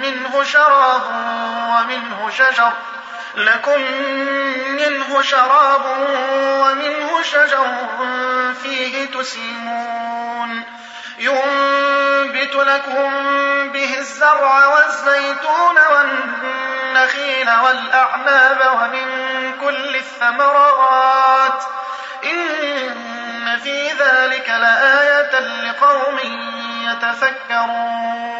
منه شراب ومنه شجر. لكم منه شراب ومنه شجر فيه تسيمون. ينبت لكم به الزرع والزيتون والنخيل والأعناب ومن كل الثمرات. إن في ذلك لآية لقوم يتفكرون.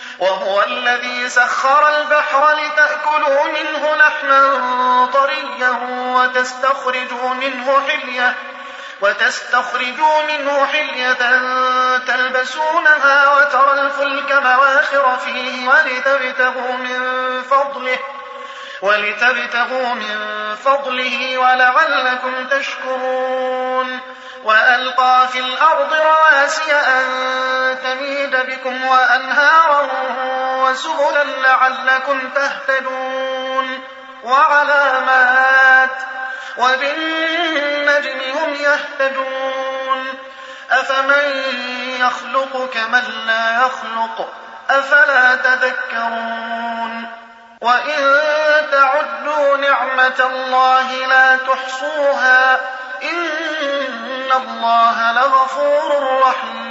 وهو الذي سخر البحر لتأكلوا منه لحما طريا وتستخرجوا منه حلية وتستخرجوا منه حلية تلبسونها وترى الفلك مواخر فيه ولتبتغوا من فضله ولتبتغوا من فضله ولعلكم تشكرون. وألقى في الأرض رواسي أن بكم وأنهارا وسبلا لعلكم تهتدون وعلامات وبالنجم هم يهتدون أفمن يخلق كمن لا يخلق أفلا تذكرون وإن تعدوا نعمة الله لا تحصوها إن الله لغفور رحيم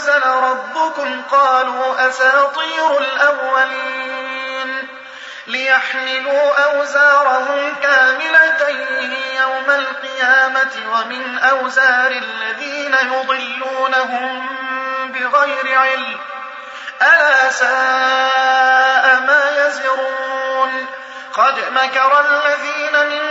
أنزل ربكم قالوا أساطير الأولين ليحملوا أوزارهم كاملة يوم القيامة ومن أوزار الذين يضلونهم بغير علم ألا ساء ما يزرون قد مكر الذين من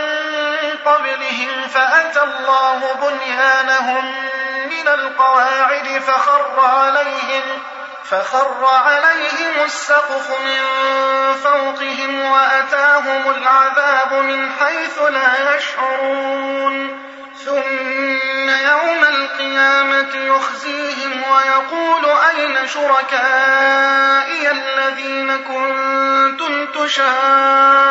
قبلهم فأتى الله بنيانهم من القواعد فخر عليهم فخر عليهم السقف من فوقهم وأتاهم العذاب من حيث لا يشعرون. ثم يوم القيامة يخزيهم ويقول أين شركائي الذين كنتم تشاقون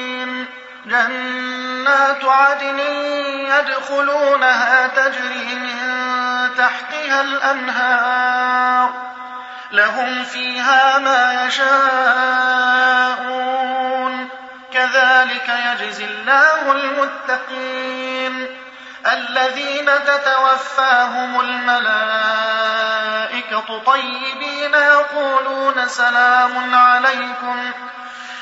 جنات عدن يدخلونها تجري من تحتها الأنهار لهم فيها ما يشاءون كذلك يجزي الله المتقين الذين تتوفاهم الملائكة طيبين يقولون سلام عليكم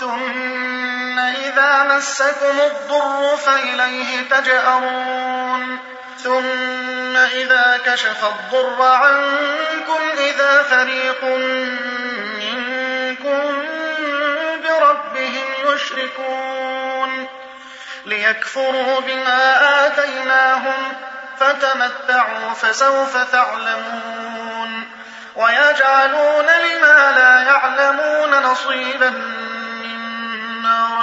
ثم إذا مسكم الضر فإليه تجأرون. ثم إذا كشف الضر عنكم إذا فريق منكم بربهم يشركون. ليكفروا بما آتيناهم فتمتعوا فسوف تعلمون. ويجعلون لما لا يعلمون نصيبا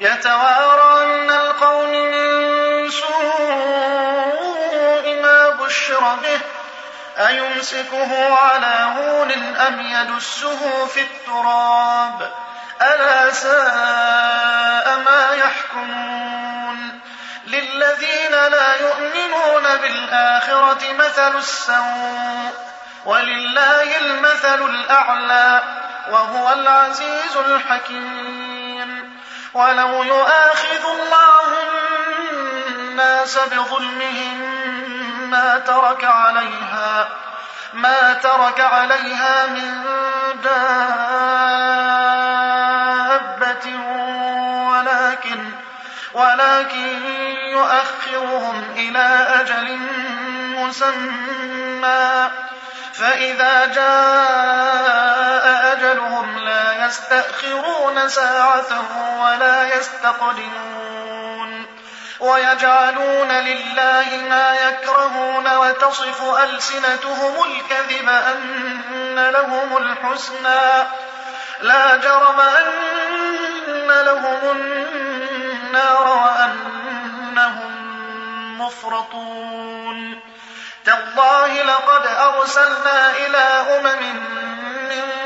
يتوارى من القوم من سوء ما بشر به أيمسكه على هون أم يدسه في التراب؟ ألا ساء ما يحكمون؟ للذين لا يؤمنون بالآخرة مثل السوء ولله المثل الأعلى وهو العزيز الحكيم. ولو يؤاخذ الله الناس بظلمهم ما ترك عليها ما ترك عليها من دابة ولكن ولكن يؤخرهم إلى أجل مسمى فإذا جاء أجلهم يستأخرون ساعة ولا يستقدمون ويجعلون لله ما يكرهون وتصف ألسنتهم الكذب أن لهم الحسنى لا جرم أن لهم النار وأنهم مفرطون تالله لقد أرسلنا إلى أمم من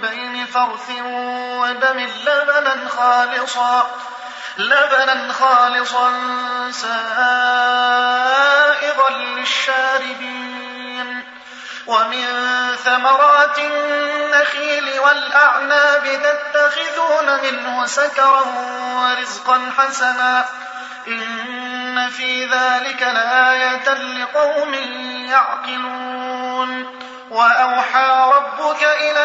بين فرث ودم لبنا خالصا لبنا خالصا سائغا للشاربين. ومن ثمرات النخيل والأعناب تتخذون منه سكرا ورزقا حسنا. إن في ذلك لآية لقوم يعقلون. وأوحى ربك إلى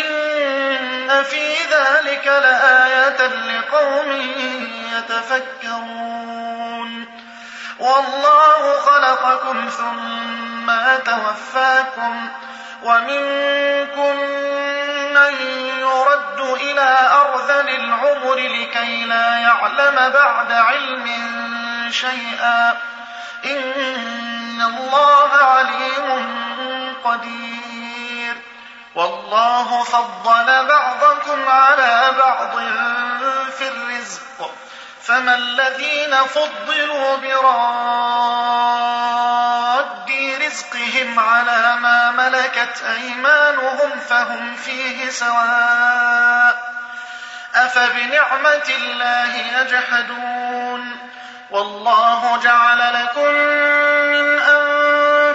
إن في ذلك لآية لقوم يتفكرون والله خلقكم ثم توفاكم ومنكم من يرد إلى أرذل العمر لكي لا يعلم بعد علم شيئا إن الله عليم قدير والله فضل بعضكم على بعض في الرزق. فما الذين فضلوا براد رزقهم على ما ملكت أيمانهم فهم فيه سواء. أفبنعمة الله يجحدون؟ والله جعل لكم من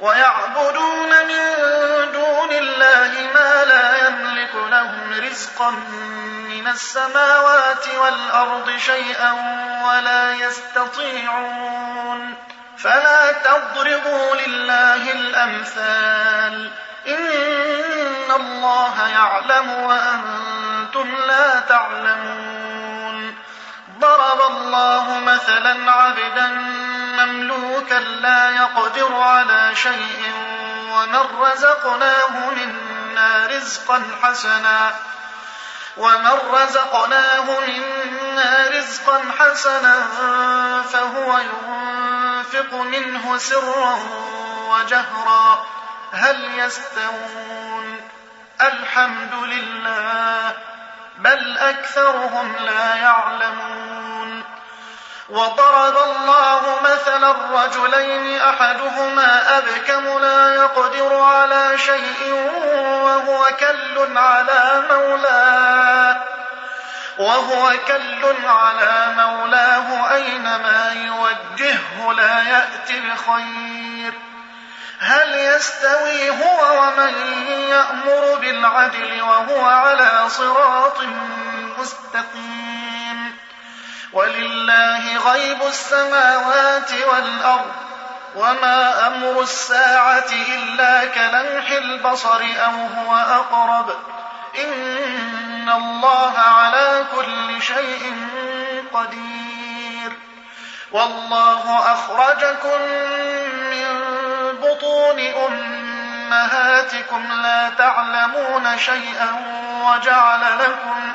ويعبدون من دون الله ما لا يملك لهم رزقا من السماوات والأرض شيئا ولا يستطيعون. فلا تضربوا لله الأمثال. إن الله يعلم وأنتم لا تعلمون. ضرب الله مثلا عبدا مملوكا لا يقدر على شيء ومن رزقناه منا رزقا حسنا. ومن رزقناه منا رزقا حسنا فهو ينفق منه سرا وجهرا. هل يستوون؟ الحمد لله بل أكثرهم لا يعلمون. وضرب الله مثلا رجلين أحدهما أبكم لا يقدر على شيء وهو كل على مولاه وهو كل على مولاه أينما يوجهه لا يأتي بخير هل يستوي هو ومن يأمر بالعدل وهو على صراط مستقيم؟ ولله غيب السماوات والأرض وما أمر الساعة إلا كلمح البصر أو هو أقرب إن الله على كل شيء قدير والله أخرجكم من بطون أمهاتكم لا تعلمون شيئا وجعل لكم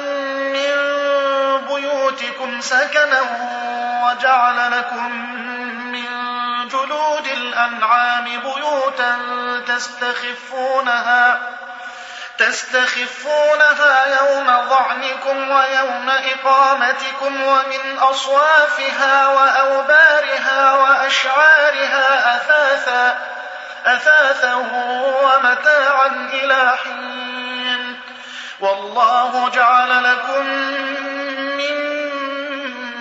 بيوتكم سكنا وجعل لكم من جلود الأنعام بيوتا تستخفونها تستخفونها يوم ظعنكم ويوم إقامتكم ومن أصوافها وأوبارها وأشعارها أثاثا أثاثا ومتاعا إلى حين. والله جعل لكم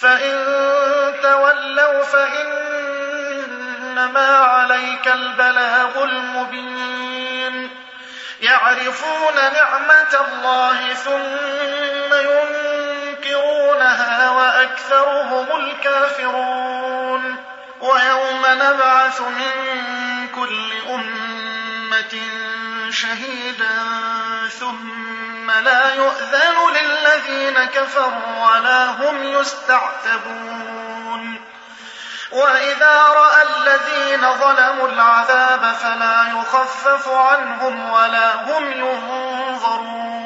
فإن تولوا فإنما عليك البلاغ المبين يعرفون نعمة الله ثم ينكرونها وأكثرهم الكافرون ويوم نبعث من كل أمة شهيدا ثم لا يؤذن للذين كفروا ولا هم يستعتبون. وإذا رأى الذين ظلموا العذاب فلا يخفف عنهم ولا هم ينظرون.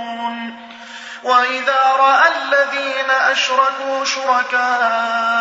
وإذا رأى الذين أشركوا شركاءهم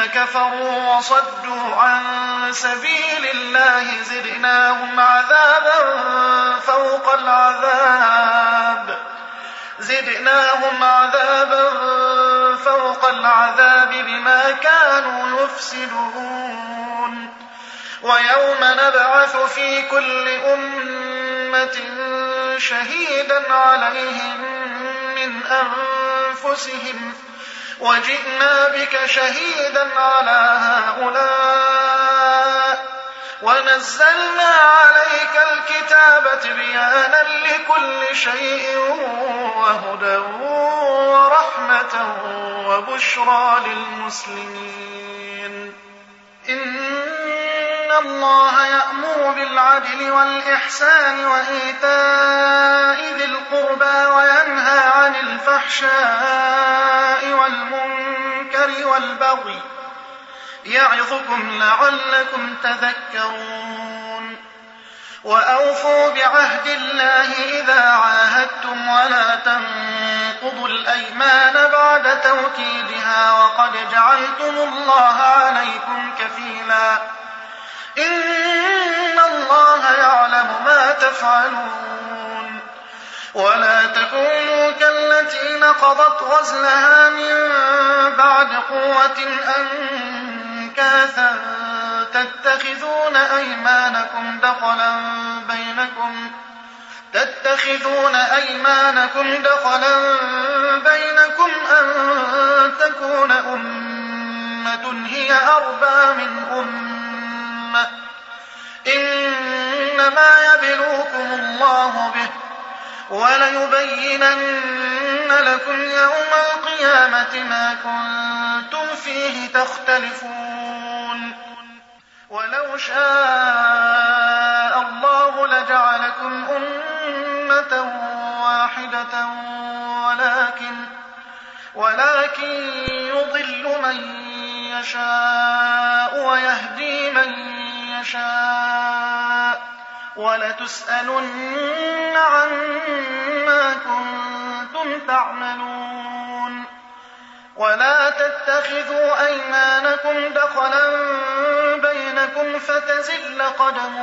كفروا وصدوا عن سبيل الله زدناهم عذابا فوق العذاب. زدناهم عذابا فوق العذاب بما كانوا يفسدون. ويوم نبعث في كل أمة شهيدا عليهم من أنفسهم وجئنا بك شهيدا على هؤلاء. ونزلنا عليك الكتاب تبيانا لكل شيء وهدى ورحمة وبشرى للمسلمين. إن الله يأمر بالعدل والإحسان وإيتاء ذي القربى وينهى عن الفحشاء والمنكر والبغي يعظكم لعلكم تذكرون وأوفوا بعهد الله إذا عاهدتم ولا تنقضوا الأيمان بعد توكيدها وقد جعلتم الله عليكم كفيلا إن الله يعلم ما تفعلون ولا تكونوا كالتي نقضت غزلها من بعد قوة أنكاثا تتخذون أيمانكم دخلا بينكم تتخذون أيمانكم دخلا بينكم أن تكون أمة هي أربى من أمة إنما يبلوكم الله به وليبينن لكم يوم القيامة ما كنتم فيه تختلفون. ولو شاء الله لجعلكم أمة واحدة ولكن ولكن يضل من يشاء ويهدي من يشاء ولتسألن عما كنتم تعملون ولا تتخذوا أيمانكم دخلا بينكم فتزل قدم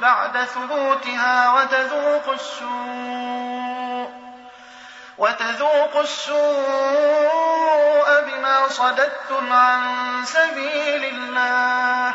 بعد ثبوتها وتذوقوا السوء وتذوقوا السوء بما صددتم عن سبيل الله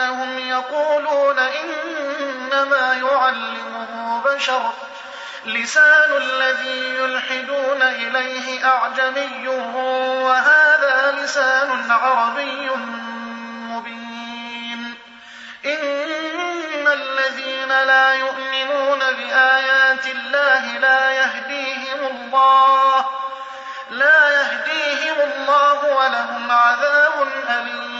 أنهم يقولون إنما يعلمه بشر. لسان الذي يلحدون إليه أعجمي وهذا لسان عربي مبين. إن الذين لا يؤمنون بآيات الله لا يهديهم الله لا يهديهم الله ولهم عذاب أليم.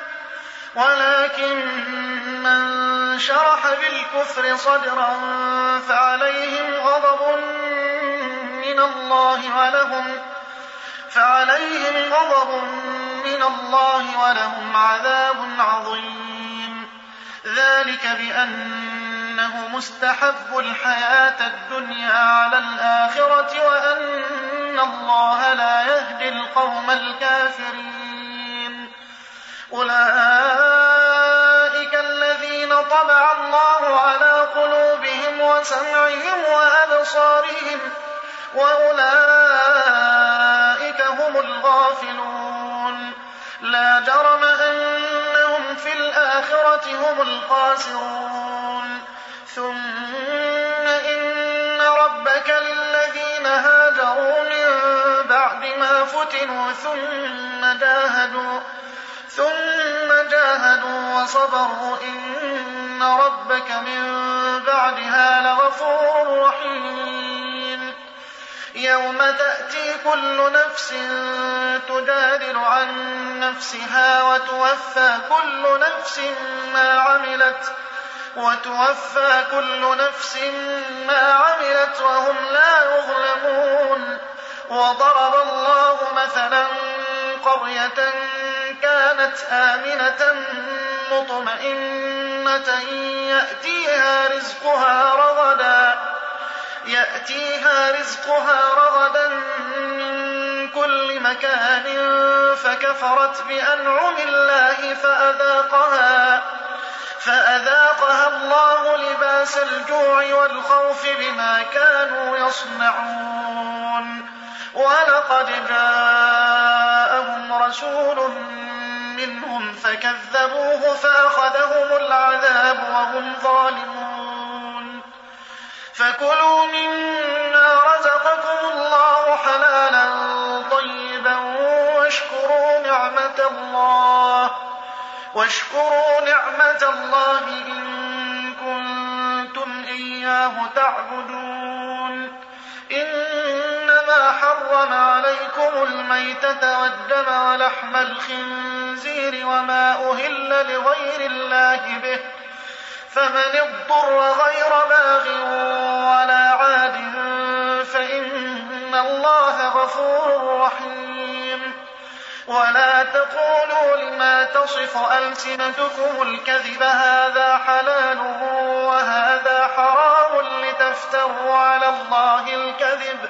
ولكن من شرح بالكفر صدرا فعليهم غضب من الله ولهم فعليهم غضب من الله ولهم عذاب عظيم. ذلك بأنه مستحب الحياة الدنيا على الآخرة وأن الله لا يهدي القوم الكافرين. أولئك الذين طبع الله على قلوبهم وسمعهم وأبصارهم وأولئك هم الغافلون. لا جرم أنهم في الآخرة هم الخاسرون. ثم إن ربك للذين هاجروا من بعد ما فتنوا ثم جاهدوا ثم جاهدوا وصبروا إن ربك من بعدها لغفور رحيم. يوم تأتي كل نفس تجادل عن نفسها وتوفى كل نفس ما عملت وتوفى كل نفس ما عملت وهم لا يظلمون. وضرب الله مثلا قرية كانت آمنة مطمئنة يأتيها رزقها رغدا يأتيها رزقها رغدا من كل مكان فكفرت بأنعم الله فأذاقها فأذاقها الله لباس الجوع والخوف بما كانوا يصنعون. ولقد جاءهم رسول منهم فكذبوه فأخذهم العذاب وهم ظالمون. فكلوا مما رزقكم الله حلالا طيبا واشكروا نعمة الله واشكروا نعمة الله إن كنتم إياه تعبدون. حرم عليكم الميتة والدم ولحم الخنزير وما أهل لغير الله به فمن اضطر غير باغ ولا عاد فإن الله غفور رحيم. ولا تقولوا لما تصف ألسنتكم الكذب هذا حلال وهذا حرام لتفتروا على الله الكذب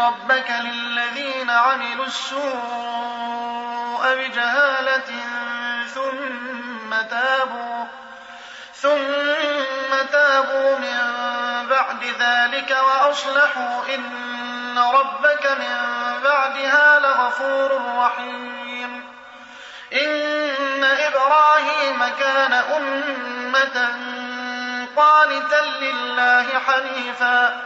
ربك للذين عملوا السوء بجهالة ثم تابوا ثم تابوا من بعد ذلك وأصلحوا إن ربك من بعدها لغفور رحيم. إن إبراهيم كان أمة قانتا لله حنيفا.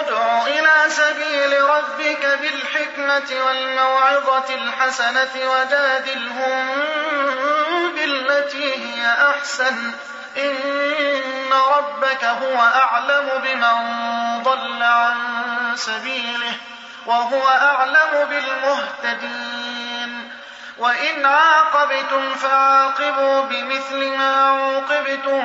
ادع إلى سبيل ربك بالحكمة والموعظة الحسنة وجادلهم بالتي هي أحسن. إن ربك هو أعلم بمن ضل عن سبيله وهو أعلم بالمهتدين. وإن عاقبتم فعاقبوا بمثل ما عوقبتم